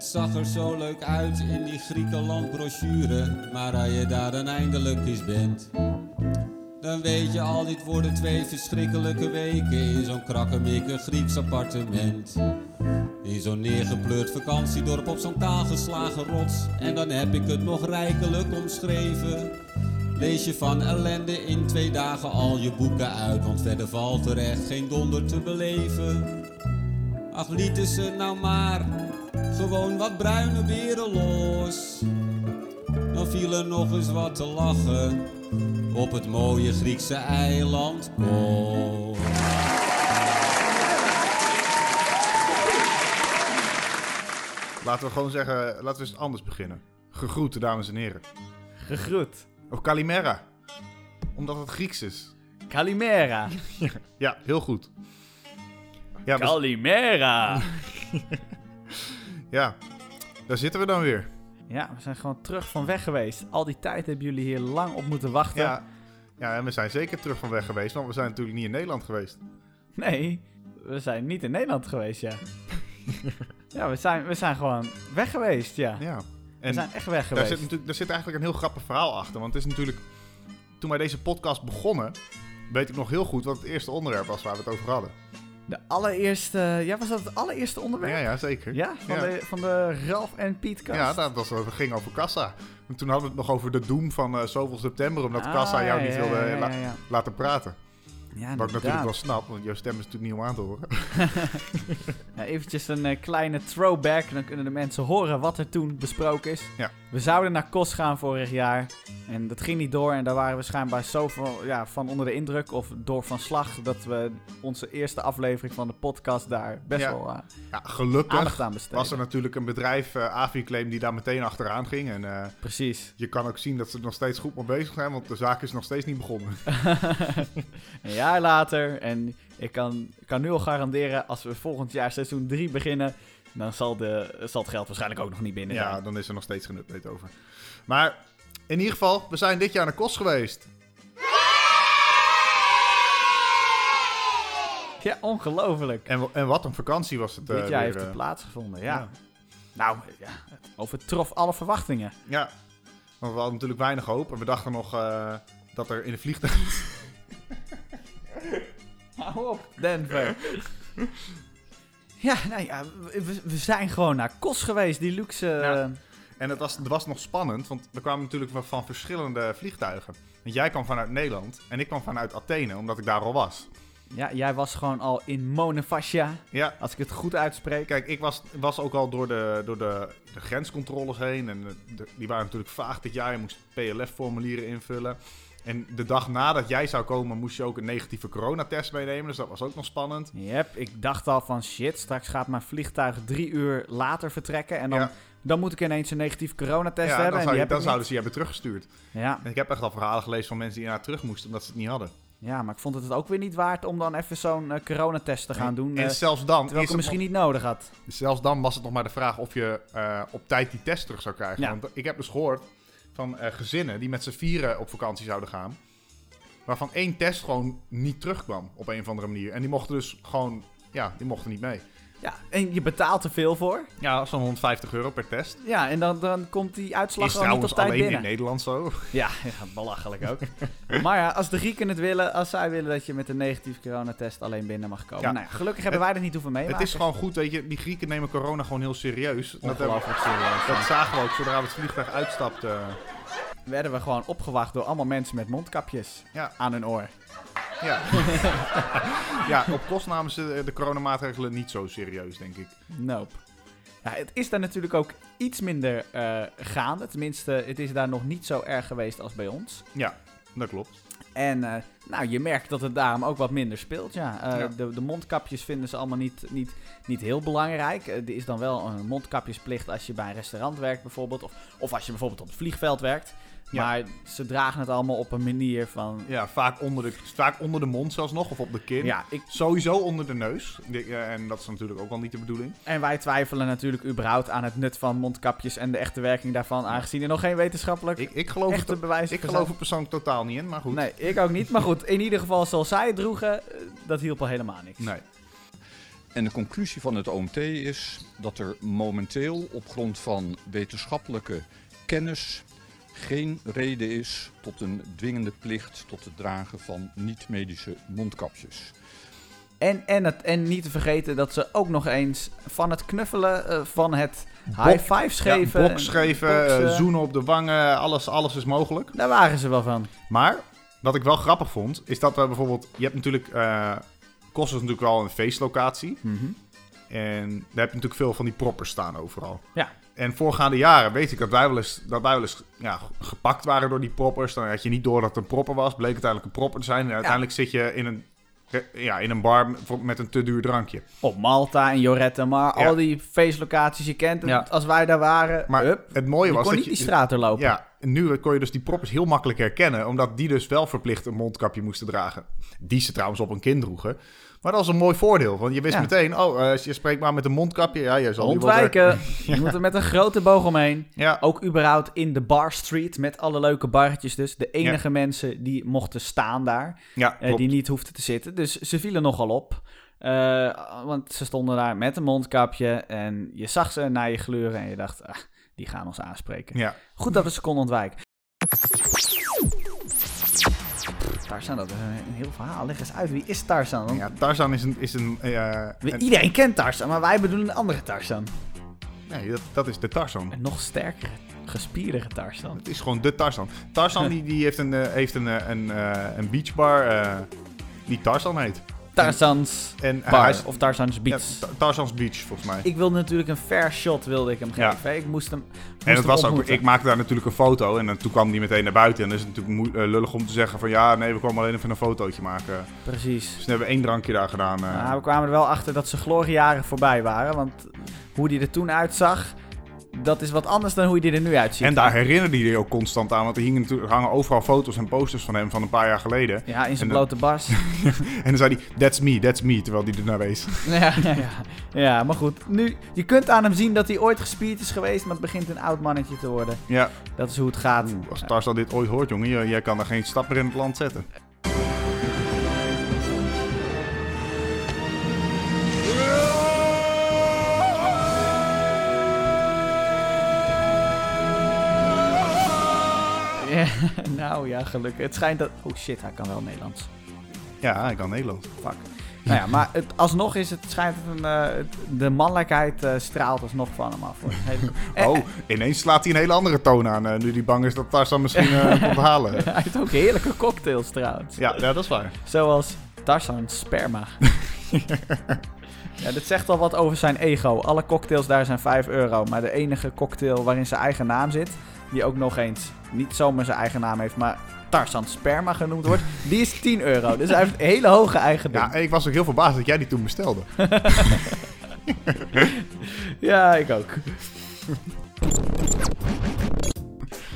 Het zag er zo leuk uit in die Griekenland brochure, maar als je daar dan eindelijk eens bent, dan weet je al, dit worden twee verschrikkelijke weken in zo'n krakkemikke Grieks appartement. In zo'n neergepleurd vakantiedorp op zo'n kaalgeslagen rots. En dan heb ik het nog rijkelijk omschreven. Lees je van ellende in twee dagen al je boeken uit, want verder valt er echt geen donder te beleven. Ach, lieten ze nou maar gewoon wat bruine beren los. Dan viel er nog eens wat te lachen op het mooie Griekse eiland Kos. Laten we gewoon zeggen, laten we eens anders beginnen. Gegroet, dames en heren. Gegroet. Of Kalimera. Omdat het Grieks is. Kalimera. Ja, heel goed. Ja, Kalimera. ja, daar zitten we dan weer. Ja, we zijn gewoon terug van weg geweest. Al die tijd hebben jullie hier lang op moeten wachten. Ja, ja, en we zijn zeker terug van weg geweest, want we zijn natuurlijk niet in Nederland geweest. Nee, we zijn niet in Nederland geweest, ja. ja, we zijn, we zijn gewoon weg geweest, ja. Ja. we En zijn echt weg daar geweest. zit, natuurlijk, daar zit eigenlijk een heel grappig verhaal achter. Want het is natuurlijk, toen wij deze podcast begonnen, weet ik nog heel goed wat het eerste onderwerp was waar we het over hadden. De allereerste... Ja, was dat het allereerste onderwerp? Ja, ja, zeker. Ja, van, Ja. De, van de Ralf en Piet kast. Ja, dat, was, dat ging over kassa. En toen hadden we het nog over de doom van eh, zoveel september, omdat kassa Ah, jou ja, niet wilde la- laten praten. Ja, Wat ik natuurlijk wel snap, want jouw stem is natuurlijk niet om aan te horen. Ja, eventjes een eh, kleine throwback, dan kunnen de mensen horen wat er toen besproken is. Ja. We zouden naar Kos gaan vorig jaar en dat ging niet door. En daar waren we schijnbaar zo van, ja, van onder de indruk of door van slag... dat we onze eerste aflevering van de podcast daar best Ja. wel eh, Ja, gelukkig aandacht aan besteden. was er natuurlijk een bedrijf, eh Aviclaim, die daar meteen achteraan ging. En Precies. je kan ook zien dat ze er nog steeds goed mee bezig zijn, want de zaak is nog steeds niet begonnen. jaar later en ik kan, kan nu al garanderen... als we volgend jaar seizoen 3 beginnen... dan zal, de, zal het geld waarschijnlijk ook nog niet binnen Ja, zijn. dan is er nog steeds geen update over. Maar in ieder geval, we zijn dit jaar naar Kos geweest. Ja, ongelooflijk. En, en wat een vakantie was het. eh, Dit jaar weer, heeft eh, het plaatsgevonden, ja. ja. Nou, ja, het overtrof alle verwachtingen. Ja, want we hadden natuurlijk weinig hoop. En we dachten nog eh, dat er in de vliegtuig... Hou op, Denver. ja, nou ja, we, we zijn gewoon naar Kos geweest, die luxe... Ja. eh, En het was, het was nog spannend, want we kwamen natuurlijk van, van verschillende vliegtuigen. Want jij kwam vanuit Nederland en ik kwam vanuit Athene, omdat ik daar al was. ja, jij was gewoon al in Monefascia, Ja, als ik het goed uitspreek. kijk, ik was, was ook al door de, door de, de grenscontroles heen. En de- die waren natuurlijk vaag dit jaar. Je moest PLF-formulieren invullen. En de dag nadat jij zou komen, moest je ook een negatieve coronatest meenemen. Dus dat was ook nog spannend. Yep, ik dacht al van shit, straks gaat mijn vliegtuig drie uur later vertrekken. En dan, Ja. dan moet ik ineens een negatieve coronatest ja, hebben. dan, en die dan zouden ze je hebben teruggestuurd. Ja, En ik heb echt al verhalen gelezen van mensen die naar terug moesten omdat ze het niet hadden. ja, maar ik vond het het ook weer niet waard om dan even zo'n eh, coronatest te gaan doen. En eh, zelfs dan, terwijl ik hem misschien niet nodig had. zelfs dan was het nog maar de vraag of je eh, op tijd die test terug zou krijgen. Ja. Want ik heb dus gehoord van eh, gezinnen die met z'n vieren op vakantie zouden gaan. Waarvan één test gewoon niet terugkwam op een of andere manier. En die mochten dus gewoon, ja, die mochten niet mee. Ja, en je betaalt er veel voor. Ja, zo'n 150 euro per test. Ja, en dan, dan komt die uitslag Is gewoon niet op tijd alleen binnen. in Nederland zo. Ja, ja, belachelijk ook. maar ja, als de Grieken het willen, als zij willen dat je met een negatieve coronatest alleen binnen mag komen. Ja. Nou ja, gelukkig hebben wij dat niet hoeven meemaken. Het is gewoon goed, weet je, die Grieken nemen corona gewoon heel serieus. Dat, serieus. dat zagen we ook zodra we het vliegtuig uitstapten. Werden we gewoon opgewacht door allemaal mensen met mondkapjes Ja, aan hun oor. ja. ja, op kost namen ze de coronamaatregelen niet zo serieus, denk ik. Nope. Ja, het is daar natuurlijk ook iets minder eh, gaande. Tenminste, het is daar nog niet zo erg geweest als bij ons. Ja, dat klopt. En eh, nou, je merkt dat het daarom ook wat minder speelt. Ja. Eh, Ja. De, de mondkapjes vinden ze allemaal niet, niet, niet heel belangrijk. Er is dan wel een mondkapjesplicht als je bij een restaurant werkt bijvoorbeeld. Of, of als je bijvoorbeeld op het vliegveld werkt. Ja. Maar ze dragen het allemaal op een manier van... Ja, vaak onder, de, vaak onder de mond zelfs nog, of op de kin. Ja, ik, Sowieso onder de neus. En dat is natuurlijk ook wel niet de bedoeling. en wij twijfelen natuurlijk überhaupt aan het nut van mondkapjes en de echte werking daarvan. Aangezien er nog geen wetenschappelijk Ik, ik geloof, echte het, bewijzen ik geloof er persoonlijk totaal niet in, maar goed. Nee, ik ook niet. Maar goed, in ieder geval zoals zij het droegen, eh, dat hielp al helemaal niks. Nee. En de conclusie van het OMT is dat er momenteel op grond van wetenschappelijke kennis geen reden is tot een dwingende plicht tot het dragen van niet-medische mondkapjes. En, en, het, en niet te vergeten dat ze ook nog eens van het knuffelen, eh, van het high fives Ja, geven. box geven, eh, zoenen op de wangen, alles, alles is mogelijk. Daar waren ze wel van. Maar wat ik wel grappig vond, is dat we bijvoorbeeld... Je hebt natuurlijk... eh Kos is natuurlijk wel een feestlocatie. En daar heb je natuurlijk veel van die proppers staan overal. Ja. En voorgaande jaren weet ik dat wij wel eens, dat wij wel eens ja, gepakt waren door die proppers. Dan had je niet door dat het een propper was. Bleek het eigenlijk een propper te zijn. En uiteindelijk zit je in een, ja, in een bar met- een te duur drankje. Op Malta en Jorette, maar Ja. al die feestlocaties, je kent het. Ja. Als wij daar waren, Maar hup, het mooie je was kon dat niet je... die straat doorlopen. Ja, en nu kon je dus die proppers heel makkelijk herkennen. Omdat die dus wel verplicht een mondkapje moesten dragen. Die ze trouwens op een kind droegen. Maar dat was een mooi voordeel. Want je wist Ja. meteen, oh, eh, als je spreekt maar met een mondkapje. Ja, je zal Ontwijken. Je moet er met een grote boog omheen. Ja, Ook überhaupt in de bar street met alle leuke barretjes dus. De enige mensen die mochten staan daar. eh, die niet hoefden te zitten. Dus ze vielen nogal op. Eh, want ze stonden daar met een mondkapje. En je zag ze naar je gluren. En je dacht, ah, die gaan ons aanspreken. Ja. Goed dat we ze konden ontwijken. Tarzan, dat is een heel verhaal. Leg eens uit, wie is Tarzan? Want ja, Tarzan is een... Is een, een- Iedereen kent Tarzan, maar wij bedoelen een andere Tarzan. nee, dat, dat is de Tarzan. Een nog sterkere, gespierdere Tarzan. Het is gewoon de Tarzan. Tarzan die, die heeft een, eh, heeft een, eh, een, een beachbar die Tarzan heet. Tarzan's En Bar, hij is- of Tarzan's ja, Beach. Ta- Tarzan's Beach, volgens mij. Ik wilde natuurlijk een fair shot wilde ik hem Ja. geven. Ik moest hem moest En het hem was ook, ik maakte daar natuurlijk een foto en dan, toen kwam die meteen naar buiten. En dan is het natuurlijk moe- eh, lullig om te zeggen van ja, nee, we kwamen alleen even een fotootje maken. Precies. Dus toen hebben we één drankje daar gedaan. eh. Nou, we kwamen er wel achter dat ze gloriejaren voorbij waren. Want hoe die er toen uitzag, dat is wat anders dan hoe die er nu uitziet. en daar herinnerde hij je ook constant aan, want er, hingen natuurlijk, er hangen overal foto's en posters van hem van een paar jaar geleden. Ja, in zijn En blote bas. En dan zei hij, that's me, that's me, terwijl hij ernaar wees. ja, ja, ja. ja, maar goed. Nu, je kunt aan hem zien dat hij ooit gespierd is geweest, maar het begint een oud mannetje te worden. Ja, Dat is hoe het gaat. Oeh, als Tarzan dit ooit hoort, jongen, jij, jij kan er geen stap meer in het land zetten. nou ja, gelukkig. Het schijnt dat... Oh shit, hij kan wel Nederlands. Ja, hij kan Nederlands. Fuck. Nou ja, maar het, alsnog is het, schijnt het een, het- de mannelijkheid eh, straalt alsnog van hem af. Hele- Oh, ineens slaat hij een hele andere toon aan, eh, nu hij bang is dat Tarzan misschien komt halen. Hij heeft ook heerlijke cocktails trouwens. Ja, ja, dat is waar. Zoals Tarzan sperma. ja, dit zegt al wat over zijn ego. Alle cocktails daar zijn 5 euro. Maar de enige cocktail waarin zijn eigen naam zit, die ook nog eens niet zomaar zijn eigen naam heeft, maar Tarzan sperma genoemd wordt, die is 10 euro. Dus hij heeft een hele hoge eigendom. Ja, en ik was ook heel verbaasd dat jij die toen bestelde. Ja, ik ook.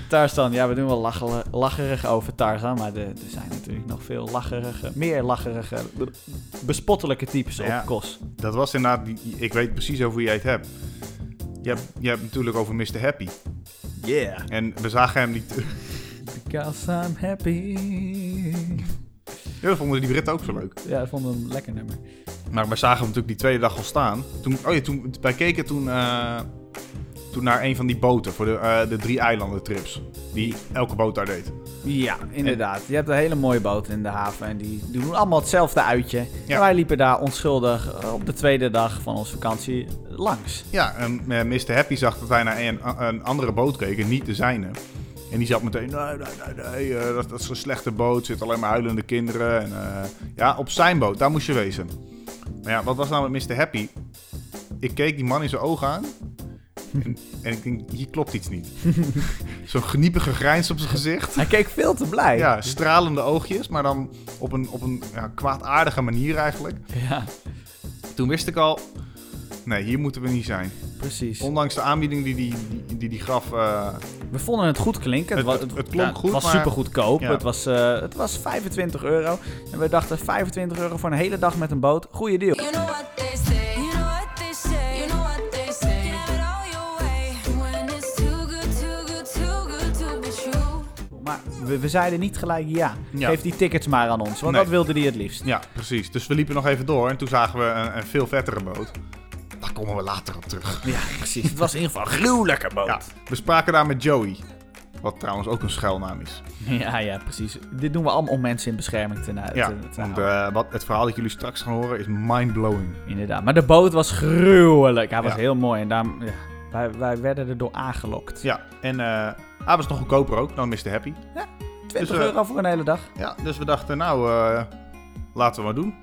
Tarzan, ja, we doen wel lacherig over Tarzan, maar er, zijn natuurlijk nog veel lacherige, meer lacherige, be- bespottelijke types Ja. op Kos. Dat was inderdaad, ik weet precies over wie jij het hebt. Je hebt, je hebt natuurlijk over Mr. Happy. Yeah. En we zagen hem niet. Because I'm happy. Ja, we vonden die Britten ook zo leuk. Ja, ik vond hem lekker nummer. Maar we zagen hem natuurlijk die tweede dag al staan. Toen, oh ja, toen, wij keken toen, eh, toen naar een van die boten voor de, eh, de drie eilanden trips. Die elke boot daar deed. Ja, inderdaad. Je hebt een hele mooie boot in de haven en die doen allemaal hetzelfde uitje. Ja. En wij liepen daar onschuldig eh, op de tweede dag van onze vakantie langs. Ja, en eh, Mr. Happy zag dat wij naar een, een andere boot keken, niet de zijne. En die zat meteen, nee, nee, nee, nee eh, dat, dat is een slechte boot, zitten alleen maar huilende kinderen. En, ja, op zijn boot, daar moest je wezen. Maar ja, wat was nou met Mr. Happy? Ik keek die man in zijn ogen aan. En, en ik denk, hier klopt iets niet. Zo'n geniepige grijns op zijn gezicht. Hij keek veel te blij. Ja, stralende oogjes, maar dan op een, op een ja, kwaadaardige manier eigenlijk. ja Toen wist ik al, nee, hier moeten we niet zijn. precies. Ondanks de aanbieding die die, die, die, die gaf, eh, We vonden het goed klinken. Het- het- het klonk ja, goed, Het was maar- super goedkoop. Ja. Het, was, eh, het was 25 euro. En we dachten 25 euro voor een hele dag met een boot. Goeie deal. You know we, we zeiden niet gelijk ja. Ja. Geef die tickets maar aan ons, want Nee. dat wilde hij het liefst. Ja, precies. Dus we liepen nog even door en toen zagen we een, een veel vettere boot. Daar komen we later op terug. Ja, precies. Het was in ieder geval een gruwelijke boot. Ja, we spraken daar met Joey. Wat trouwens ook een schuilnaam is. Ja, ja, precies. Dit doen we allemaal om mensen in bescherming te, te, Ja, te want eh, wat, het verhaal dat jullie straks gaan horen is mindblowing. Inderdaad. Maar de boot was gruwelijk. Hij was Ja. heel mooi. En daarom, ja, wij, wij werden erdoor aangelokt. Ja, en hij was nog goedkoper ook dan Mr. Happy. 20 Dus, euro voor een hele dag. Ja, dus we dachten, nou, eh, laten we maar doen.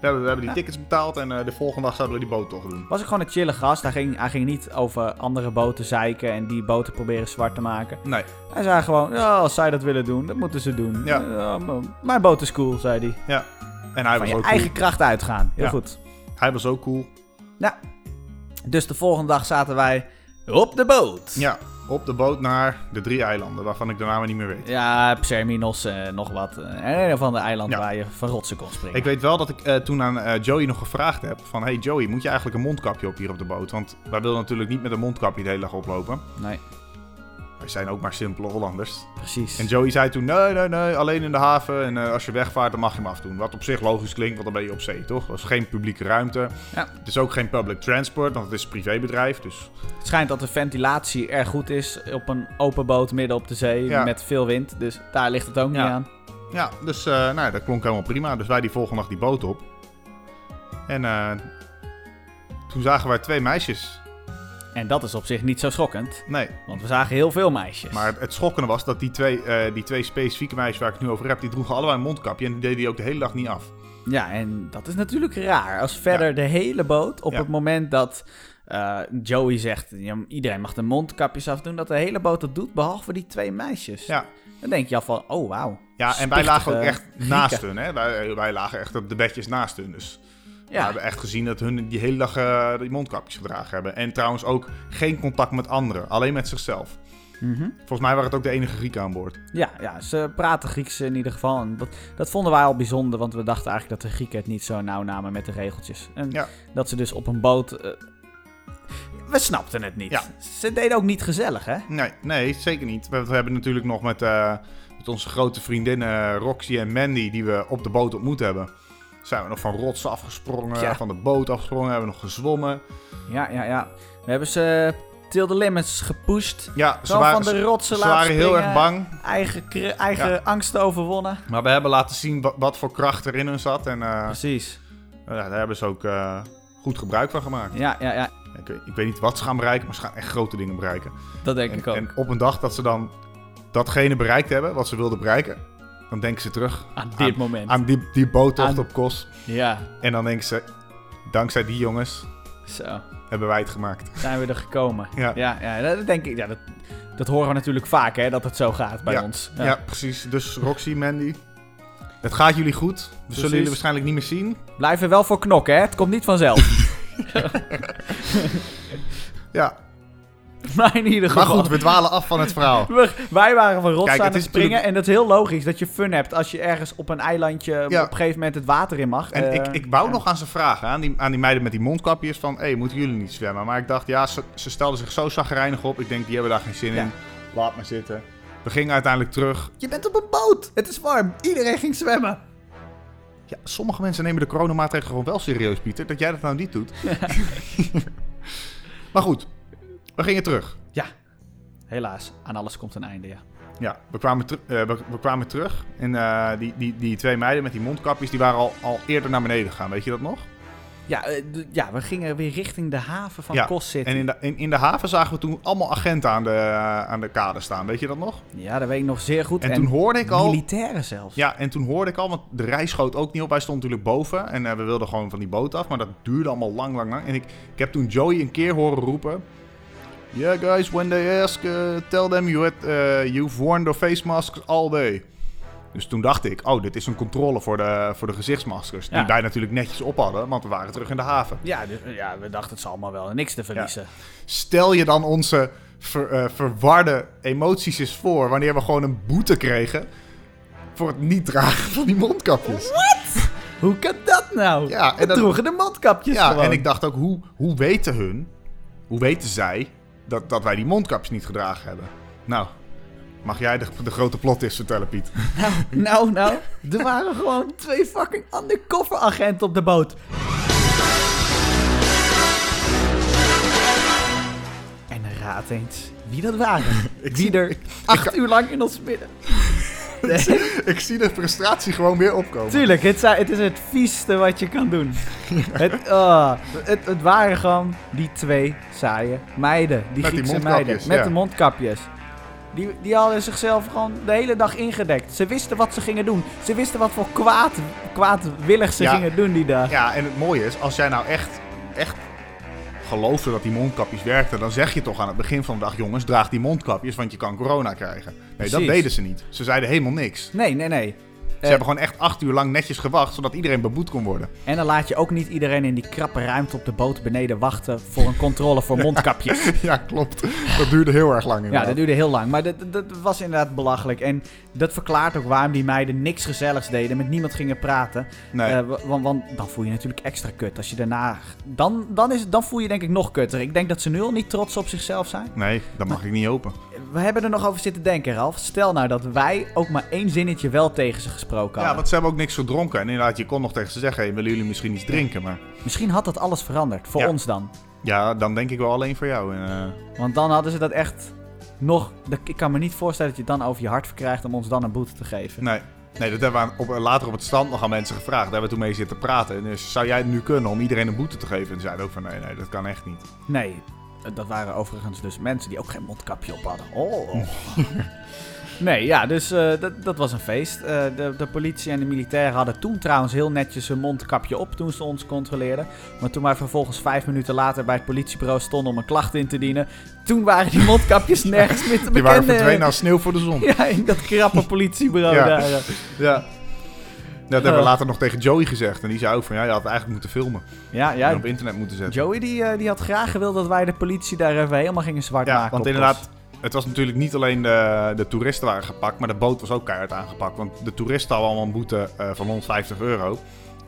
We hebben, we hebben die Ja. tickets betaald en eh, de volgende dag zouden we die boot toch doen. Was ook gewoon een chille gast. Hij ging, hij ging niet over andere boten zeiken en die boten proberen zwart te maken. Nee, Hij zei gewoon, ja, als zij dat willen doen, dat moeten ze doen. Ja. mijn boot is cool, zei hij. ja. En hij Van was je ook eigen cool. kracht uitgaan. Heel Ja. goed. Hij was ook cool. Dus de volgende dag zaten wij op de boot. Ja, op de boot naar de drie eilanden, waarvan ik de namen niet meer weet. Ja, Pserminos, eh nog wat. Eh, een van de eilanden Ja. waar je van rotsen kon springen. Ik weet wel dat ik eh, toen aan Joey nog gevraagd heb van... Hey Joey, moet je eigenlijk een mondkapje op hier op de boot? Want wij willen natuurlijk niet met een mondkapje de hele dag oplopen. Nee, Wij zijn ook maar simpele Hollanders. precies. En Joey zei toen, nee, nee, nee, alleen in de haven. En eh, als je wegvaart, dan mag je hem afdoen. Wat op zich logisch klinkt, want dan ben je op zee, toch? Dat is geen publieke ruimte. Ja. Het is ook geen public transport, want het is een privébedrijf. Dus Het schijnt dat de ventilatie erg goed is op een open boot midden op de zee Ja. met veel wind. Dus daar ligt het ook niet aan. ja, dus eh, nou, dat klonk helemaal prima. Dus wij die volgende dag die boot op. En eh, toen zagen wij twee meisjes. En dat is op zich niet zo schokkend, Nee, want we zagen heel veel meisjes. maar het schokkende was dat die twee, eh, die twee specifieke meisjes waar ik het nu over heb... die droegen allebei een mondkapje en die deden die ook de hele dag niet af. Ja, en dat is natuurlijk raar. Als verder de hele boot, op Ja. het moment dat eh, Joey zegt, iedereen mag de mondkapjes afdoen, dat de hele boot dat doet, behalve die twee meisjes. Ja, Dan denk je al van, oh wauw. ja en wij lagen ook echt naast hun. Hè? Wij, wij lagen echt op de bedjes naast hun. Dus we Ja, hebben echt gezien dat hun die hele dag eh, die mondkapjes gedragen hebben. En trouwens ook geen contact met anderen, alleen met zichzelf. Mhm. Volgens mij waren het ook de enige Grieken aan boord. ja, ja, ze praten Grieks in ieder geval. En dat, dat vonden wij al bijzonder, want we dachten eigenlijk dat de Grieken het niet zo nauw namen met de regeltjes. En Ja. dat ze dus op een boot... eh, we snapten het niet. Ja. Ze deden ook niet gezellig, hè? Nee, nee, zeker niet. We, we hebben natuurlijk nog met, eh, met onze grote vriendinnen Roxy en Mandy, die we op de boot ontmoet hebben. Zijn we nog van rots afgesprongen, Ja. van de boot afgesprongen, hebben we nog gezwommen. Ja, ja, ja. We hebben ze till the limits gepusht. Ja, ze waren, van de rotsen ze laten waren heel erg bang. Eigen, eigen angsten overwonnen. Maar we hebben laten zien wat, wat voor kracht er in hun zat. En eh, Precies. daar hebben ze ook eh, goed gebruik van gemaakt. Ja, ja, ja. Ik, weet- ik weet niet wat ze gaan bereiken, maar ze gaan echt grote dingen bereiken. Dat denk En, ik ook. en op een dag dat ze dan datgene bereikt hebben wat ze wilden bereiken, dan denken ze terug aan dit moment. aan die, die boottocht Aan- op Kos. Ja, En dan denken ze, dankzij die jongens zo. hebben wij het gemaakt. Zijn we er gekomen. Ja. Ja, ja dat denk ik. Ja, dat, dat horen we natuurlijk vaak, hè, dat het zo gaat bij Ja, ons. Ja. precies. Dus Roxy, Mandy, het gaat jullie goed. We Precies. zullen jullie waarschijnlijk niet meer zien. Blijf er wel voor knokken, hè. Het komt niet vanzelf. Ja, maar in ieder maar geval. goed, we dwalen af van het verhaal. We- wij waren van rots Kijk, aan het springen. natuurlijk- En dat is heel logisch dat je fun hebt als je ergens op een eilandje Ja. op een gegeven moment het water in mag. En Eh, ik, ik wou ja. nog aan ze vragen, aan die, aan die meiden met die mondkapjes, van... Hé, hey, moeten jullie niet zwemmen? Maar ik dacht, ja, ze, ze stelden zich zo zagrijnig op. Ik denk, die hebben daar geen zin Ja. in. Laat maar zitten. We gingen uiteindelijk terug. Je bent op een boot. Het is warm. Iedereen ging zwemmen. Ja, sommige mensen nemen de coronamaatregelen gewoon wel serieus, Pieter. Dat jij dat nou niet doet. maar goed, we gingen terug. Helaas, aan alles komt een einde, ja. Ja, we kwamen, eh, we, we kwamen terug. En eh, die, die, die twee meiden met die mondkapjes, die waren al, al eerder naar beneden gegaan. Weet je dat nog? Ja, eh, ja, we gingen weer richting de haven van Ja, Kos zitten. En in de, in, in de haven zagen we toen allemaal agenten aan de, aan de kade staan. Weet je dat nog? Ja, dat weet ik nog zeer goed. En, toen hoorde ik al... Militairen zelfs. Ja, en toen hoorde ik al, want de rij schoot ook niet op. Wij stonden natuurlijk boven en we wilden gewoon van die boot af. Maar dat duurde allemaal lang, lang, lang. En ik, ik heb toen Joey een keer horen roepen... Yeah guys, when they ask, uh, tell them you had, uh, you've worn the face masks all day. Dus toen dacht ik, oh, dit is een controle voor de, voor de gezichtsmaskers. Die Ja. wij natuurlijk netjes op hadden, want we waren terug in de haven. Ja, dus, ja, we dachten het zal allemaal wel niks te verliezen. Stel je dan onze ver- eh, verwarde emoties eens voor wanneer we gewoon een boete kregen voor het niet dragen van die mondkapjes. Hoe kan dat nou? Ja, we en dat- droegen de mondkapjes Ja, gewoon. en ik dacht ook, hoe, hoe weten hun, hoe weten zij dat, dat wij die mondkapjes niet gedragen hebben? Nou, Mag jij de, de grote plot is vertellen, Piet? Nou, nou, er waren gewoon twee fucking undercover agenten op de boot. En raad eens wie dat waren. wie er acht uur lang in ons midden. Nee, Ik zie de frustratie gewoon weer opkomen. tuurlijk, het, het is het vieste wat je kan doen. Het, ah, het, het waren gewoon die twee saaie meiden. Die Met Griekse meiden. Met ja. de mondkapjes. Die, die hadden zichzelf gewoon de hele dag ingedekt. Ze wisten wat ze gingen doen. Ze wisten wat voor kwaad, kwaadwillig ze Ja. gingen doen die dag. Ja, en het mooie is, als jij nou echt, echt geloofde dat die mondkapjes werkten, dan zeg je toch aan het begin van de dag, jongens, draag die mondkapjes, want je kan corona krijgen. Nee, dat deden ze niet. Ze zeiden helemaal niks. Nee, nee, nee. Ze hebben gewoon echt acht uur lang netjes gewacht, zodat iedereen beboet kon worden. En dan laat je ook niet iedereen in die krappe ruimte op de boot beneden wachten voor een controle voor mondkapjes. ja, klopt. Dat duurde heel erg lang Ja, inderdaad. dat duurde heel lang. Maar dat- dat was inderdaad belachelijk. En dat verklaart ook waarom die meiden niks gezelligs deden. Met niemand gingen praten. Nee. Eh, wa- want, want dan voel je natuurlijk extra kut. Als je daarna... Dan, dan, is, dan voel je denk ik nog kutter. Ik denk dat ze nu al niet trots op zichzelf zijn. nee, dat mag ik niet open. We hebben er nog over zitten denken, Ralf. Stel nou dat wij ook maar één zinnetje wel tegen ze gesproken Ja, hadden. want ze hebben ook niks gedronken. En inderdaad, je kon nog tegen ze zeggen, hey, willen jullie misschien iets drinken? Maar Misschien had dat alles veranderd. Voor Ja. ons dan. ja, dan denk ik wel alleen voor jou. Eh, Want dan hadden ze dat echt nog... Ik kan me niet voorstellen dat je het dan over je hart verkrijgt om ons dan een boete te geven. nee. Nee, dat hebben we op, later op het strand nog aan mensen gevraagd. Daar hebben we toen mee zitten praten. En dus zou jij het nu kunnen om iedereen een boete te geven? En ze zeiden ook van, nee, nee, dat kan echt niet. Nee, dat waren overigens dus mensen die ook geen mondkapje op hadden. Oh. nee, ja, dus eh, dat, dat was een feest. Eh, de, de politie en de militairen hadden toen trouwens heel netjes hun mondkapje op toen ze ons controleerden. Maar toen wij vervolgens vijf minuten later bij het politiebureau stonden om een klacht in te dienen, toen waren die mondkapjes nergens meer te Die waren bekennen. verdwenen als sneeuw voor de zon. Ja, in dat krappe politiebureau Ja. daar. Ja. Dat hebben we later nog tegen Joey gezegd. En die zei ook van, ja, je had het eigenlijk moeten filmen. Ja, En ja. op internet moeten zetten. Joey die, eh, die had graag gewild dat wij de politie daar even helemaal gingen zwart Ja, maken. want inderdaad, het was natuurlijk niet alleen de, de toeristen waren gepakt, maar de boot was ook keihard aangepakt. Want de toeristen hadden allemaal een boete eh, van 150 euro.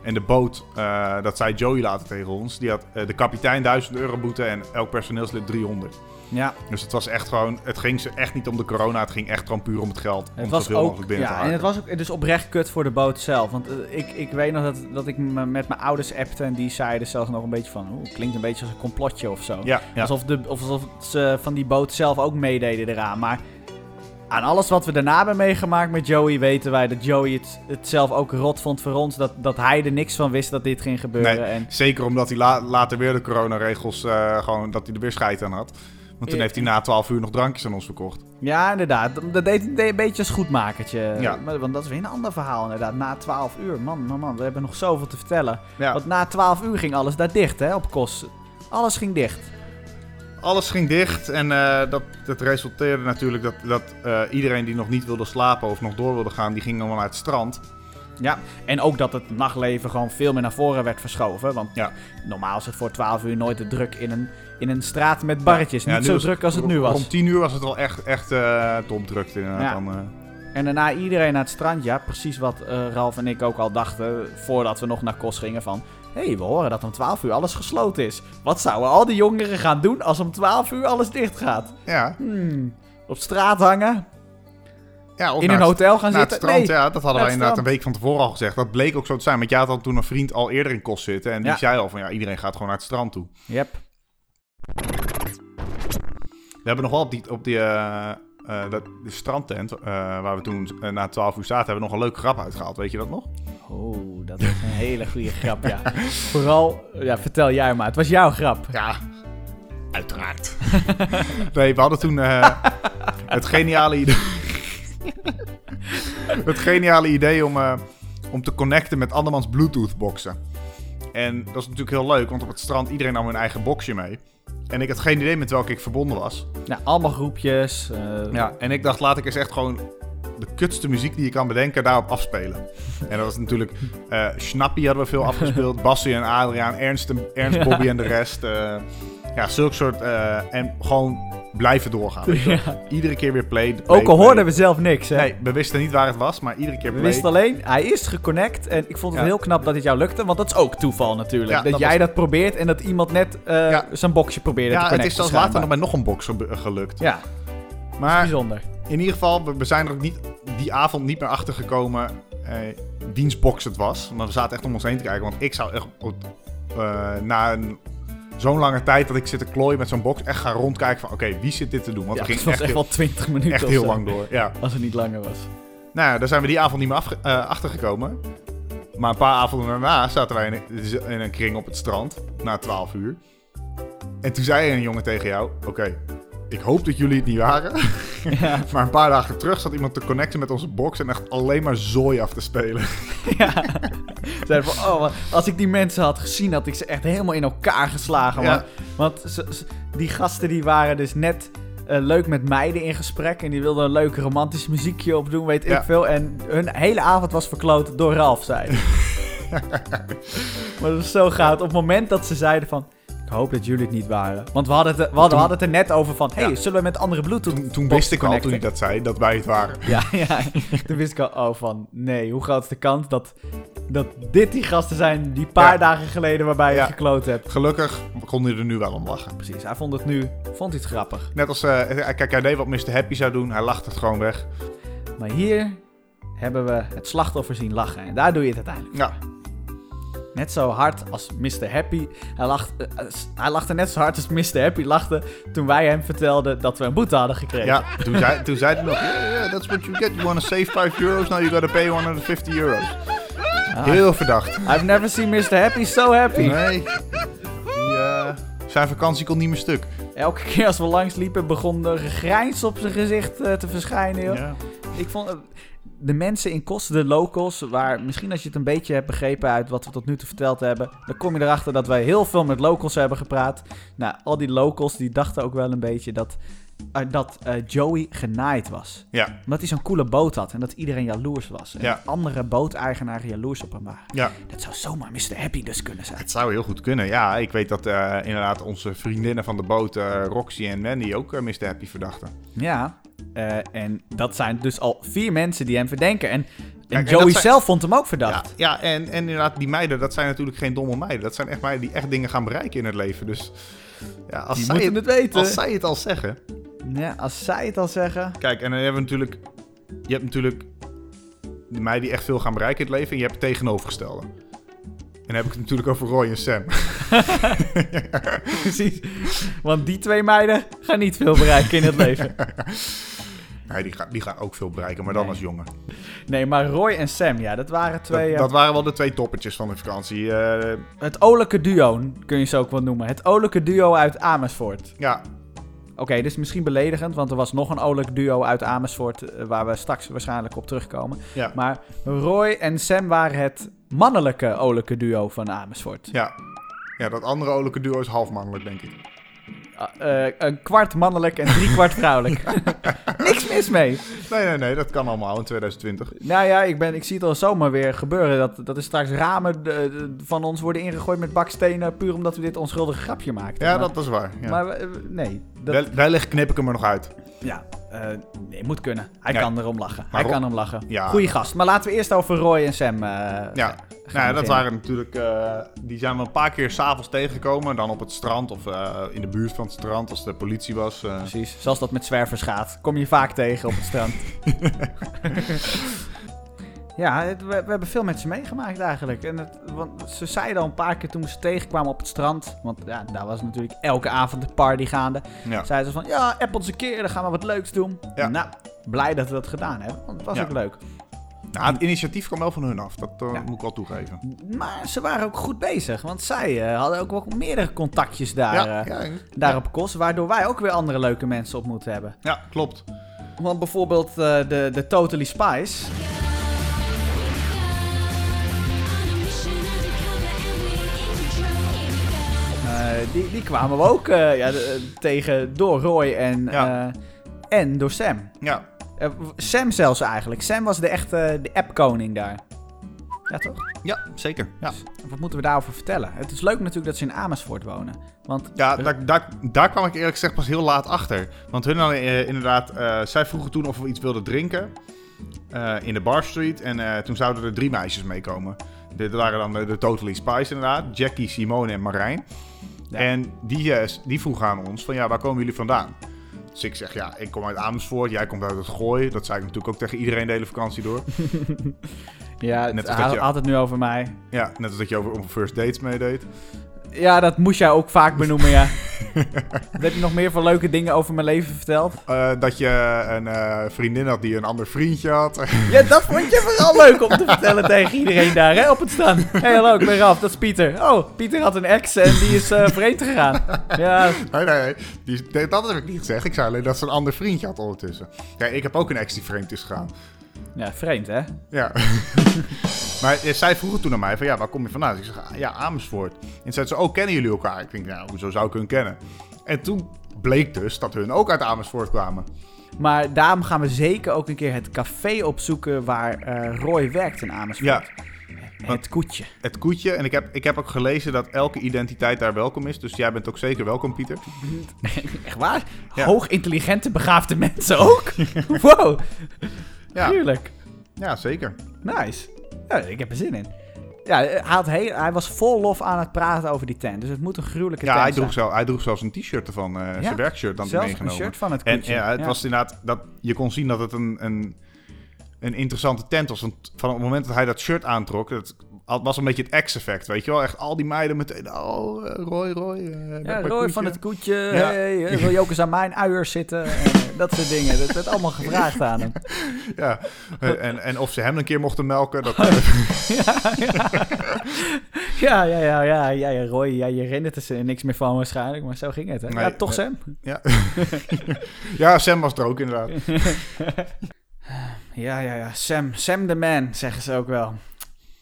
En de boot, eh, dat zei Joey later tegen ons, die had eh, de kapitein 1000 euro boete en elk personeelslid 300. Ja, Dus het was echt gewoon, het ging ze echt niet om de corona, het ging echt gewoon puur om het geld. Het om was zoveel ook, mogelijk binnen te ja, en het was ook dus oprecht kut voor de boot zelf. Want eh, ik, ik weet nog dat, dat ik me met mijn ouders appte en die zeiden zelfs nog een beetje van... Oeh, klinkt een beetje als een complotje of zo. Ja, ja. Alsof, de, of alsof ze van die boot zelf ook meededen eraan. Maar aan alles wat we daarna hebben meegemaakt met Joey weten wij dat Joey het, het zelf ook rot vond voor ons. Dat, dat hij er niks van wist dat dit ging gebeuren. Nee. En Zeker omdat hij la- later weer de coronaregels, eh gewoon, dat hij er weer scheid aan had. Want toen heeft hij na 12 uur nog drankjes aan ons verkocht. ja, inderdaad. Dat- deed, deed een beetje als goedmakertje. Ja. Maar, want dat is weer een ander verhaal inderdaad. Na 12 uur, man, man, man. We hebben nog zoveel te vertellen. Ja. Want na 12 uur ging alles daar dicht, hè, op Kos. Alles ging dicht. Alles ging dicht en eh, dat, dat resulteerde natuurlijk dat, dat eh, iedereen die nog niet wilde slapen of nog door wilde gaan, die ging allemaal naar het strand. Ja, en ook dat het nachtleven gewoon veel meer naar voren werd verschoven. Want Ja. normaal is het voor 12 uur nooit te druk in een, in een straat met barretjes. Ja, Niet zo druk als het nu was. Rond 10 uur was het wel echt, echt eh topdruk inderdaad. Ja. Dan, eh, En daarna iedereen naar het strand. Ja, precies wat eh, Ralf en ik ook al dachten voordat we nog naar Kos gingen van... Hé, hey, we horen dat om 12 uur alles gesloten is. Wat zouden al die jongeren gaan doen als om 12 uur alles dicht gaat? ja. Hmm, op straat hangen? Ja in een hotel gaan het zitten? strand, nee. ja, dat hadden wij inderdaad een week van tevoren al gezegd. Dat bleek ook zo te zijn, want jij had dan toen een vriend al eerder in Kos zitten. En die Ja. zei al van, ja, iedereen gaat gewoon naar het strand toe. Yep. We hebben nog wel op die, op die eh, eh, dat, de strandtent, eh, waar we toen na 12 uur zaten, hebben we nog een leuke grap uitgehaald. Weet je dat nog? Oh, dat is een hele goede grap, ja. Vooral, ja, vertel jij maar. Het was jouw grap. Ja, uiteraard. nee, we hadden toen het geniale idee. het geniale idee om, eh, om te connecten met andermans Bluetooth boxen. En dat is natuurlijk heel leuk, want op het strand iedereen nam hun eigen boxje mee. En ik had geen idee met welke ik verbonden was. Nou, allemaal groepjes. eh, Ja, en ik dacht, laat ik eens echt gewoon de kutste muziek die je kan bedenken daarop afspelen. En dat was natuurlijk eh Snappy hadden we veel afgespeeld. Bassie en Adriaan, Ernst, en- Ernst Bobby en de rest. Ja, zulke soort... eh, en gewoon blijven doorgaan. weet je wel. Ja. Iedere keer weer play, play, Ook al play. hoorden we zelf niks, hè. Nee, we wisten niet waar het was, maar iedere keer We play. wisten alleen, hij is geconnect. En ik vond het Ja. heel knap dat het jou lukte. Want dat is ook toeval natuurlijk. Ja, dat, dat jij was- dat probeert en dat iemand net eh, zijn boxje probeerde te Ja, het connecten. is zelfs later nog met nog een box gelukt. Ja, Maar bijzonder. In ieder geval, we, we zijn er ook niet, die avond niet meer achter gekomen eh, wiens box het was. Maar we zaten echt om ons heen te kijken. Want ik zou echt eh, na een, zo'n lange tijd dat ik zit te klooien met zo'n box... echt gaan rondkijken van oké, wie zit dit te doen? Want Ja, het ging was echt, echt wel 20 minuten echt heel lang door. Ja. Als het niet langer was. Nou ja, daar zijn we die avond niet meer eh, achtergekomen. Maar een paar avonden daarna zaten wij in een, in een kring op het strand. Na 12 uur. En toen zei een jongen tegen jou: Oké, ik hoop dat jullie het niet waren. Ja. maar een paar dagen terug zat iemand te connecten met onze box. En echt alleen maar zooi af te spelen. ja. Zeiden van, oh, als ik die mensen had gezien, had ik ze echt helemaal in elkaar geslagen. Ja. Want die gasten die waren dus net eh, leuk met meiden in gesprek. En die wilden een leuk romantisch muziekje opdoen, weet Ja. ik veel. En hun hele avond was verkloot door Ralf, zei hij. maar dat was zo goud. Op het moment dat ze zeiden van... Ik hoop dat jullie het niet waren. Want we hadden het, we hadden, we Toen- hadden het er net over van... hey, Ja. zullen we met andere Bluetooth Toen, toen wist ik al, toen dat zei, dat wij het waren. Ja, ja. Toen wist ik al, oh van, nee, hoe groot is de kans dat, dat dit die gasten zijn die paar Ja. dagen geleden waarbij je gekloot hebt. Gelukkig kon hij er nu wel om lachen. Precies, hij vond het nu, vond hij het grappig. Net als, eh, kijk, hij deed wat Mr. Happy zou doen. Hij lacht het gewoon weg. Maar hier hebben we het slachtoffer zien lachen en daar doe je het uiteindelijk. Ja, Net zo hard als Mr. Happy. Hij, lacht, eh, eh, hij lachte net zo hard als Mr. Happy lachte toen wij hem vertelden dat we een boete hadden gekregen. Ja, toen zei, toen zei hij nog, yeah, yeah, that's what you get. You want to save 5 euro's, now you gotta pay 150 euro's. Ah, Heel verdacht. I've never seen Mr. Happy so happy. Nee. Die, eh, zijn vakantie kon niet meer stuk. Elke keer als we langs liepen begon er gegrijns op zijn gezicht te verschijnen. Joh. Ja. Ik vond de mensen in Kosten, de locals, waar misschien als je het een beetje hebt begrepen uit wat we tot nu toe verteld hebben, dan kom je erachter dat wij heel veel met locals hebben gepraat. Nou, al die locals die dachten ook wel een beetje dat, eh, dat eh, Joey genaaid was. Ja, Omdat hij zo'n coole boot had en dat iedereen jaloers was. En Ja. andere booteigenaren jaloers op hem waren. ja, Dat zou zomaar Mr. Happy dus kunnen zijn. het zou heel goed kunnen. Ja, ik weet dat eh, inderdaad onze vriendinnen van de boot, Roxy en Mandy, ook Mr. Happy verdachten. Ja, eh, en dat zijn dus al vier mensen die hem verdenken. En, en Kijk, en Joey zijn- zelf vond hem ook verdacht. ja en, en inderdaad, die meiden, dat zijn natuurlijk geen domme meiden. Dat zijn echt meiden die echt dingen gaan bereiken in het leven. Dus ja, als, Die zij het, het weten. als zij het al zeggen. Ja, als zij het al zeggen. Kijk, en dan hebben we natuurlijk... Je hebt natuurlijk de meiden die echt veel gaan bereiken in het leven. En je hebt het tegenovergestelde. En dan heb ik het natuurlijk over Roy en Sam. Precies. Want die twee meiden gaan niet veel bereiken in het leven. Nee, die gaan, die gaan ook veel bereiken, maar dan Nee. als jongen. Nee, maar Roy en Sam, ja, dat waren twee... Dat, eh, dat waren wel de twee toppetjes van de vakantie. Eh, Het olijke duo, kun je ze ook wel noemen. Het olijke duo uit Amersfoort. ja, Oké, dit is misschien beledigend, want er was nog een olijk duo uit Amersfoort... eh, waar we straks waarschijnlijk op terugkomen. ja, Maar Roy en Sam waren het mannelijke olijke duo van Amersfoort. ja. Ja, dat andere olijke duo is half mannelijk, denk ik. Ah, eh, een kwart mannelijk en drie kwart vrouwelijk. Niks mis mee. Nee, nee, nee, dat kan allemaal in 2020. Nou ja, ik, ben, ik zie het al zomaar weer gebeuren. Dat, dat er straks ramen eh, van ons worden ingegooid met bakstenen. Puur omdat we dit onschuldige grapje maakten. Ja, maar, dat is waar. Ja. Maar eh, nee. Dat, Wellicht knip ik hem er nog uit. ja, eh, nee, moet kunnen. Hij Nee. kan erom lachen. Hij kan erom lachen. Ja. Goeie gast. Maar laten we eerst over Roy en Sam. eh, Ja, nou, ja, dat waren natuurlijk. eh, die zijn we een paar keer s'avonds tegengekomen. Dan op het strand of in de buurt van het strand als de politie was. Precies, zoals dat met zwervers gaat. Kom je vaak tegen op het strand. ja, het- we, we hebben veel met ze meegemaakt eigenlijk. En het, want ze zeiden al een paar keer toen we ze tegenkwamen op het strand. Want ja, daar was natuurlijk elke avond de party gaande. ja. Zeiden ze van, ja, app ons een keer, dan gaan we wat leuks doen. Ja. Nou, blij dat we dat gedaan hebben, want het was Ja. ook leuk. Nou, het initiatief kwam wel van hun af. Dat eh, Ja. moet ik wel toegeven. Maar ze waren ook goed bezig, want zij eh, hadden ook wel meerdere contactjes daar, ja, eh, daar op Kos. Waardoor wij ook weer andere leuke mensen ontmoet hebben. ja, klopt. Want bijvoorbeeld de, de Totally Spice. Die, die kwamen we ook eh, ja, eh, tegen door Roy en, Ja. eh, en door Sam. Ja, Eh, Sam zelfs eigenlijk. Sam was de echte de appkoning daar. Ja, toch? ja zeker. Ja, Wat moeten we daarover vertellen? Het is leuk natuurlijk dat ze in Amersfoort wonen. Want ja daar, daar, daar kwam ik eerlijk gezegd pas heel laat achter. Want hun hadden eh, inderdaad... eh, zij vroegen toen of we iets wilden drinken. eh, in de Bar Street. En eh, toen zouden er drie meisjes meekomen. Dit waren dan de, de Totally Spice inderdaad. Jackie, Simone en Marijn. Ja. En die, eh, die vroegen aan ons van ja, waar komen jullie vandaan? Dus ik zeg, ja, ik kom uit Amersfoort, jij komt uit het Gooi. Dat zei ik natuurlijk ook tegen iedereen de hele vakantie door. Ja, Net het, als hij dat je- had het nu over mij. Ja, net als dat je over, over first dates meedeed. Ja, dat moest jij ook vaak benoemen, ja. Wat heb je nog meer van leuke dingen over mijn leven verteld? Eh, dat je een eh, vriendin had die een ander vriendje had. Ja, dat vond je vooral leuk om te vertellen tegen iedereen daar, hè, op het stand. Hé, hey, hallo, ik ben Raf, dat is Pieter. Oh, Pieter had een ex en die is eh vreemd gegaan. Ja, nee, nee, nee. Die, nee, dat heb ik niet gezegd. Ik zei alleen dat ze een ander vriendje had ondertussen. Ja, ik heb ook een ex die vreemd is gegaan. ja vreemd, hè? Ja. maar eh, zij vroegen toen aan mij van, ja, waar kom je vandaan? Dus ik zeg, ah, ja, Amersfoort. En zei ze, oh, kennen jullie elkaar? Ik denk, nou, hoezo zou ik hun kennen? En toen bleek dus dat hun ook uit Amersfoort kwamen. Maar daarom gaan we zeker ook een keer het café opzoeken waar eh, Roy werkt in Amersfoort. Ja, Het koetje. het koetje. En ik heb, ik heb ook gelezen dat elke identiteit daar welkom is. Dus jij bent ook zeker welkom, Pieter. Echt waar? Ja. Hoog intelligente, begaafde mensen ook? wow, Ja, tuurlijk. ja zeker. Nice. Ja, ik heb er zin in. Ja, hij, had heel, hij was vol lof aan het praten over die tent. Dus het moet een gruwelijke Ja, tent hij zijn. droeg, zelf, hij droeg zelfs een t-shirt ervan. eh Ja, zijn werkshirt dan Zelfs meegenomen. een shirt van het En koetje. ja, het Ja. was inderdaad dat je kon zien dat het een, een, een interessante tent was. Want van het moment dat hij dat shirt aantrok, het was een beetje het X-effect, weet je wel? Echt al die meiden meteen, oh, eh, Roy, Roy. eh, Ja, Roy van het koetje. Ja. Hey, wil je ook eens aan mijn uiers zitten? En, eh, dat soort dingen. Dat werd allemaal gevraagd aan hem. Ja, en, en of ze hem een keer mochten melken, dat... Ja, ja, ja, ja, ja, ja Roy, ja, je herinnert er niks meer van waarschijnlijk, maar zo ging het. Hè? Nee, ja, toch nee. Sam? ja. ja, Sam was er ook inderdaad. Ja, ja, ja, Sam, Sam the man, zeggen ze ook wel.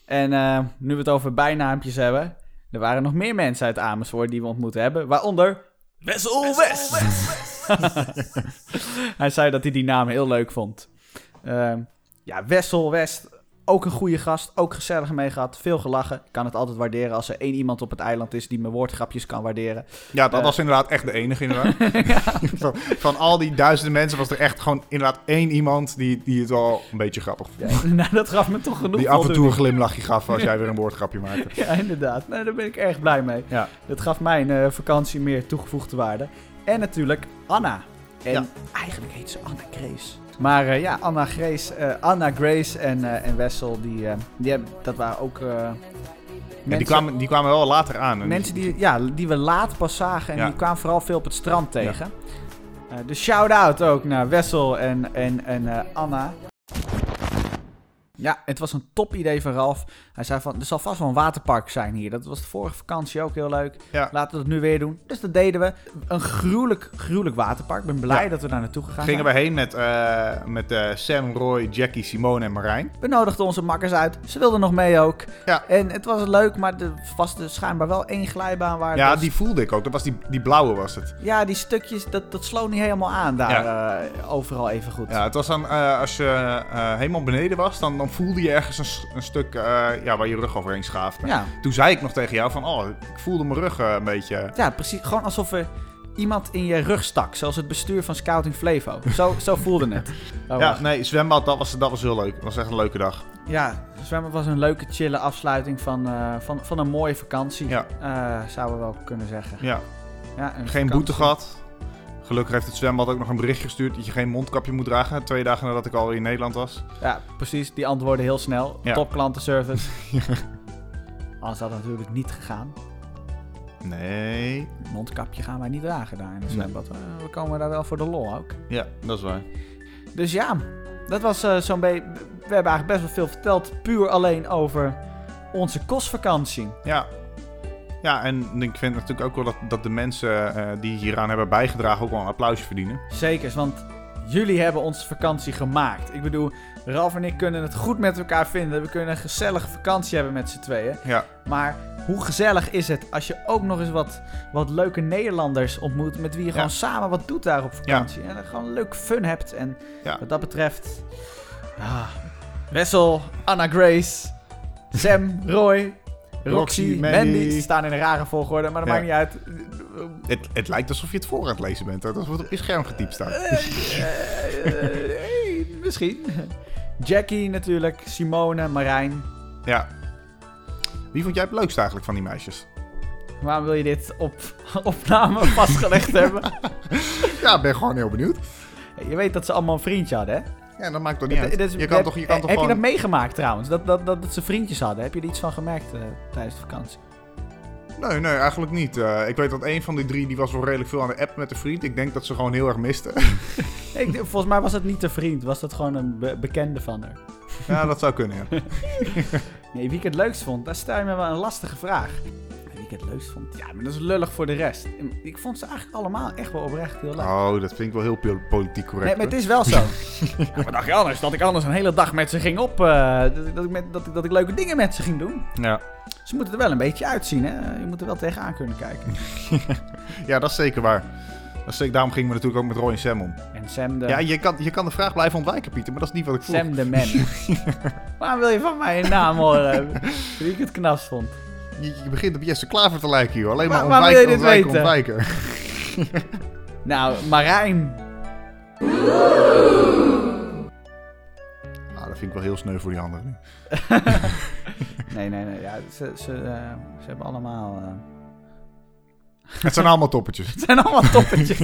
En eh, nu we het over bijnaampjes hebben, er waren nog meer mensen uit Amersfoort die we ontmoet hebben, waaronder Wessel West. hij zei dat hij die naam heel leuk vond. Ehm, ja, Wessel West, ook een goede gast, ook gezellig mee gehad, veel gelachen. Ik kan het altijd waarderen als er één iemand op het eiland is die mijn woordgrapjes kan waarderen. Ja, dat Eh. was inderdaad echt de enige inderdaad. van, van al die duizenden mensen was er echt gewoon inderdaad één iemand die, die het wel een beetje grappig vond. Ja, nou, dat gaf me toch genoeg Die af en toe een glimlachje gaf als jij weer een woordgrapje maakte. Ja, inderdaad. Nou, daar ben ik erg blij mee. Ja. Dat gaf mijn eh, vakantie meer toegevoegde waarde. En natuurlijk Anna. En Ja. eigenlijk heet ze Anna Grace. Maar eh, ja, Anna Grace, eh, Anna Grace en, eh, en Wessel, die, die hebben, dat waren ook Ja, mensen, die, kwamen, die kwamen wel later aan. En mensen die, ja, die we laat pas zagen. En Ja. die kwamen vooral veel op het strand tegen. Eh, dus shout-out ook naar Wessel en, en, en Anna. Ja, het was een top idee van Ralf. Hij zei van, er zal vast wel een waterpark zijn hier. Dat was de vorige vakantie ook heel leuk. Ja. Laten we dat nu weer doen. Dus dat deden we. Een gruwelijk, gruwelijk waterpark. Ik ben blij Ja. dat we daar naartoe gegaan gingen zijn. we heen met, eh, met eh, Sam, Roy, Jackie, Simone en Marijn. We nodigden onze makkers uit. Ze wilden nog mee ook. Ja. En het was leuk, maar er was er schijnbaar wel één glijbaan waar... Ja, was- die voelde ik ook. Dat was die, die blauwe was het. Ja, die stukjes, dat, dat sloot niet helemaal aan daar eh, overal even goed. Ja, het was dan, als je helemaal beneden was, dan, dan voelde je ergens een, een stuk ja, waar je rug overheen schaafde. Ja. Toen zei ik nog tegen jou van, oh, ik voelde mijn rug eh, een beetje... Ja, precies. Gewoon alsof er iemand in je rug stak. Zoals het bestuur van Scouting Flevo. Zo, zo voelde het. Oh, ja, wacht. nee, zwembad, dat was, dat was heel leuk. Dat was echt een leuke dag. ja, zwemmen was een leuke, chille afsluiting van, eh, van, van een mooie vakantie. Ja. Eh, zouden we wel kunnen zeggen. Ja, Ja, een geen vakantie. boete gehad. Gelukkig heeft het zwembad ook nog een bericht gestuurd dat je geen mondkapje moet dragen. Twee dagen nadat ik al in Nederland was. Ja, precies. Die antwoorden heel snel. Ja. Top klantenservice. Anders had het natuurlijk niet gegaan. Nee. Mondkapje gaan wij niet dragen daar in het zwembad. We komen daar wel voor de lol ook. Ja, dat is waar. Dus ja, dat was eh, zo'n beetje... We hebben eigenlijk best wel veel verteld. Puur alleen over onze kostvakantie. Ja. Ja, en ik vind natuurlijk ook wel dat, dat de mensen eh, die hieraan hebben bijgedragen ook wel een applausje verdienen. Zeker, want jullie hebben onze vakantie gemaakt. Ik bedoel, Ralf en ik kunnen het goed met elkaar vinden. We kunnen een gezellige vakantie hebben met z'n tweeën. Ja, Maar hoe gezellig is het als je ook nog eens wat, wat leuke Nederlanders ontmoet... met wie je Ja. gewoon samen wat doet daar op vakantie. En gewoon leuk fun hebt. En Ja. wat dat betreft... Ah, Wessel, Anna Grace, Sam, Roy... Roxy, Mandy. Staan in een rare volgorde, maar dat maakt niet uit. het, het lijkt alsof je het voor aan het lezen bent. Alsof het op je scherm getypt staat. Eh, eh, misschien. Jackie natuurlijk, Simone, Marijn. Ja. Wie vond jij het leukst eigenlijk van die meisjes? Waarom wil je dit op opname vastgelegd hebben? Ja, ik ben gewoon heel benieuwd. Je weet dat ze allemaal een vriendje hadden, hè? Ja, dat maakt toch niet uit. Is- Je kan toch, je kan heb toch je gewoon... dat meegemaakt trouwens? Dat, dat, dat, dat ze vriendjes hadden? Heb je er iets van gemerkt eh, tijdens de vakantie? Nee, nee, eigenlijk niet. Eh, ik weet dat een van die drie, die was wel redelijk veel aan de app met een vriend. Ik denk dat ze gewoon heel erg misten. Ik, volgens mij was het niet een vriend, was dat gewoon een be- bekende van haar. ja, dat zou kunnen, ja. Nee, wie ik het leukst vond, daar stel je me wel een lastige vraag. Ik het leukst vond? Ja, maar dat is lullig voor de rest. Ik vond ze eigenlijk allemaal echt wel oprecht heel leuk. Oh, dat vind ik wel heel po- politiek correct. Nee, maar het is wel zo. ja, wat dacht je anders? Dat ik anders een hele dag met ze ging op... eh, dat, ik- dat, ik met, dat, ik, dat ik leuke dingen met ze ging doen. Ja. Ze moeten er wel een beetje uitzien, hè? Je moet er wel tegenaan kunnen kijken. ja, dat is zeker waar. Dat is zeker, daarom gingen we natuurlijk ook met Roy en Sam om. En Sam de... Ja, je kan, je kan de vraag blijven ontwijken, Pieter, maar dat is niet wat ik vroeg. Sam de Man. Waarom wil je van mij een naam horen? Wie ik het knapst vond. Je, je begint op Jesse Klaver te lijken, joh. Alleen maar je ontwijken, ontwijken, ontwijken. Nou, Marijn. Ah, dat vind ik wel heel sneu voor die anderen nu. Nee, nee, nee. Ja, ze, ze, eh, ze hebben allemaal... eh, Het zijn allemaal toppetjes. Het zijn allemaal toppetjes.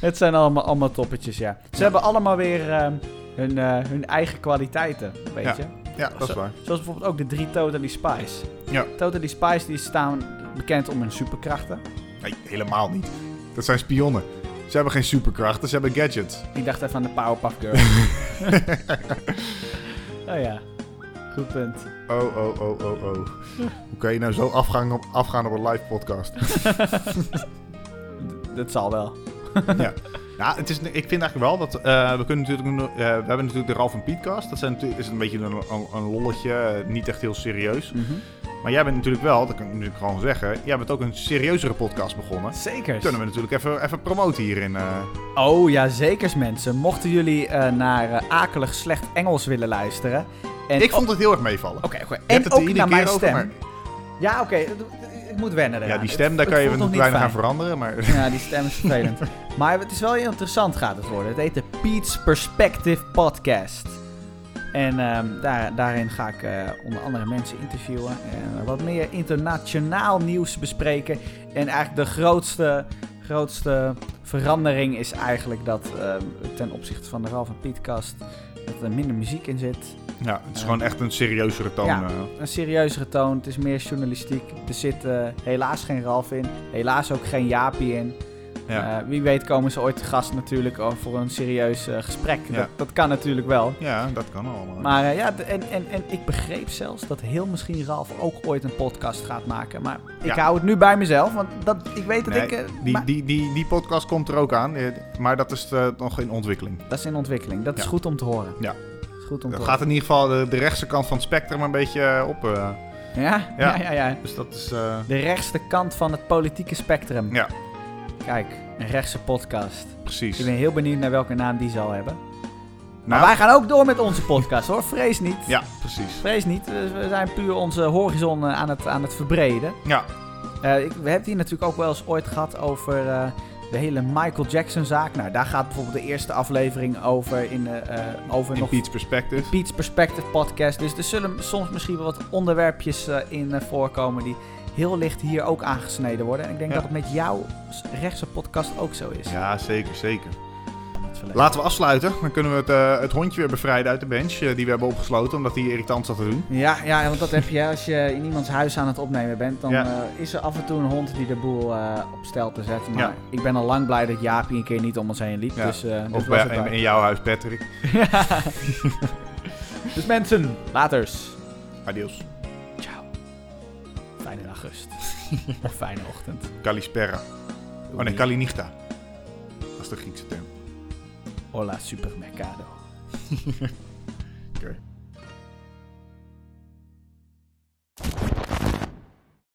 het zijn allemaal, allemaal toppetjes, ja. Ze hebben allemaal weer eh, hun, eh, hun eigen kwaliteiten, weet je. Ja, dat is waar. Zoals bijvoorbeeld ook de drie Totally Spice. Ja. Totally Spice die staan bekend om hun superkrachten. Nee, helemaal niet. Dat zijn spionnen. Ze hebben geen superkrachten, ze hebben gadgets. Ik dacht even aan de Powerpuff Girls. oh ja, goed punt. Oh, oh, oh, oh, oh. Hoe kan je nou zo afgaan op, afgaan op een live podcast? Dat zal wel. ja. Ja, het is, ik vind eigenlijk wel dat eh, we kunnen natuurlijk, uh, we hebben natuurlijk de Ralf en Pietcast. Dat zijn natuurlijk, is een beetje een, een, een lolletje, eh, niet echt heel serieus. Mhm. Maar jij bent natuurlijk wel, dat kan ik natuurlijk gewoon zeggen, jij bent ook een serieuzere podcast begonnen. Zeker. Kunnen we natuurlijk even, even promoten hierin. eh. Oh ja, zekers mensen. Mochten jullie eh, naar eh, akelig slecht Engels willen luisteren. En ik vond het heel erg meevallen. Oké, hebt En ook naar mijn keer over, stem. maar- Ja, oké. Ik moet wennen Ja, eraan. die Het- stem, daar kan je nog weinig aan veranderen. Maar Ja, die stem is vervelend. maar het is wel heel interessant gaat het worden. Het heet de Pete's Perspective Podcast. En ehm, daar, daarin ga ik eh, onder andere mensen interviewen. En wat meer internationaal nieuws bespreken. En eigenlijk de grootste, grootste verandering is eigenlijk dat ehm, ten opzichte van de Ralph en Pietkast... dat er minder muziek in zit. Ja, het is gewoon echt een serieuzere toon. Ja. eh. Een serieuzere toon, het is meer journalistiek. Er zit eh, helaas geen Ralf in, helaas ook geen Jaapie in. ja. Eh, wie weet komen ze ooit te gast natuurlijk voor een serieus gesprek. Ja. Dat, dat kan natuurlijk wel. ja, dat kan allemaal. Maar ja, en, en, en ik begreep zelfs dat heel misschien Ralf ook ooit een podcast gaat maken. Maar ik Ja. hou het nu bij mezelf, want dat, ik weet dat Nee, ik... die, maar- die, die, die podcast komt er ook aan, maar dat is nog in ontwikkeling. dat is in ontwikkeling. Dat is goed om te horen. Ja. Goed om te Het gaat in ieder geval de, de rechtse kant van het spectrum een beetje eh, op. eh. Ja? Ja. Ja, ja, ja. dus dat is... eh, De rechtste kant van het politieke spectrum. ja, Kijk, een rechtse podcast. precies. Ik ben heel benieuwd naar welke naam die zal hebben. Maar Nou, wij gaan ook door met onze podcast hoor, vrees niet. Ja, precies. Vrees niet, we zijn puur onze horizon aan het, aan het verbreden. Ja, ik, we hebben het hier natuurlijk ook wel eens ooit gehad over de hele Michael Jackson zaak. Nou, daar gaat bijvoorbeeld de eerste aflevering over in, eh, over in nog Pete's Perspective. Pete's Perspective podcast. Dus er zullen soms misschien wel wat onderwerpjes eh, in voorkomen die heel licht hier ook aangesneden worden. En ik denk Ja. dat het met jouw rechtse podcast ook zo is. Ja, zeker, zeker. Laten we afsluiten. Dan kunnen we het, eh, het hondje weer bevrijden uit de bench eh, die we hebben opgesloten, omdat hij irritant zat te doen. Ja, ja, want dat heb je als je in iemands huis aan het opnemen bent. Dan Ja. eh, is er af en toe een hond die de boel op stel te zetten. Maar Ja. ik ben al lang blij dat Jaapie een keer niet om ons heen liep. Ja. Dus, Of bij, in, in jouw huis, Patrick. dus mensen, laters. Adios. Ciao. Fijne august. of fijne ochtend. Kalispera. Oh nee, Kalinichta. Dat is de Griekse term. Hola supermercado.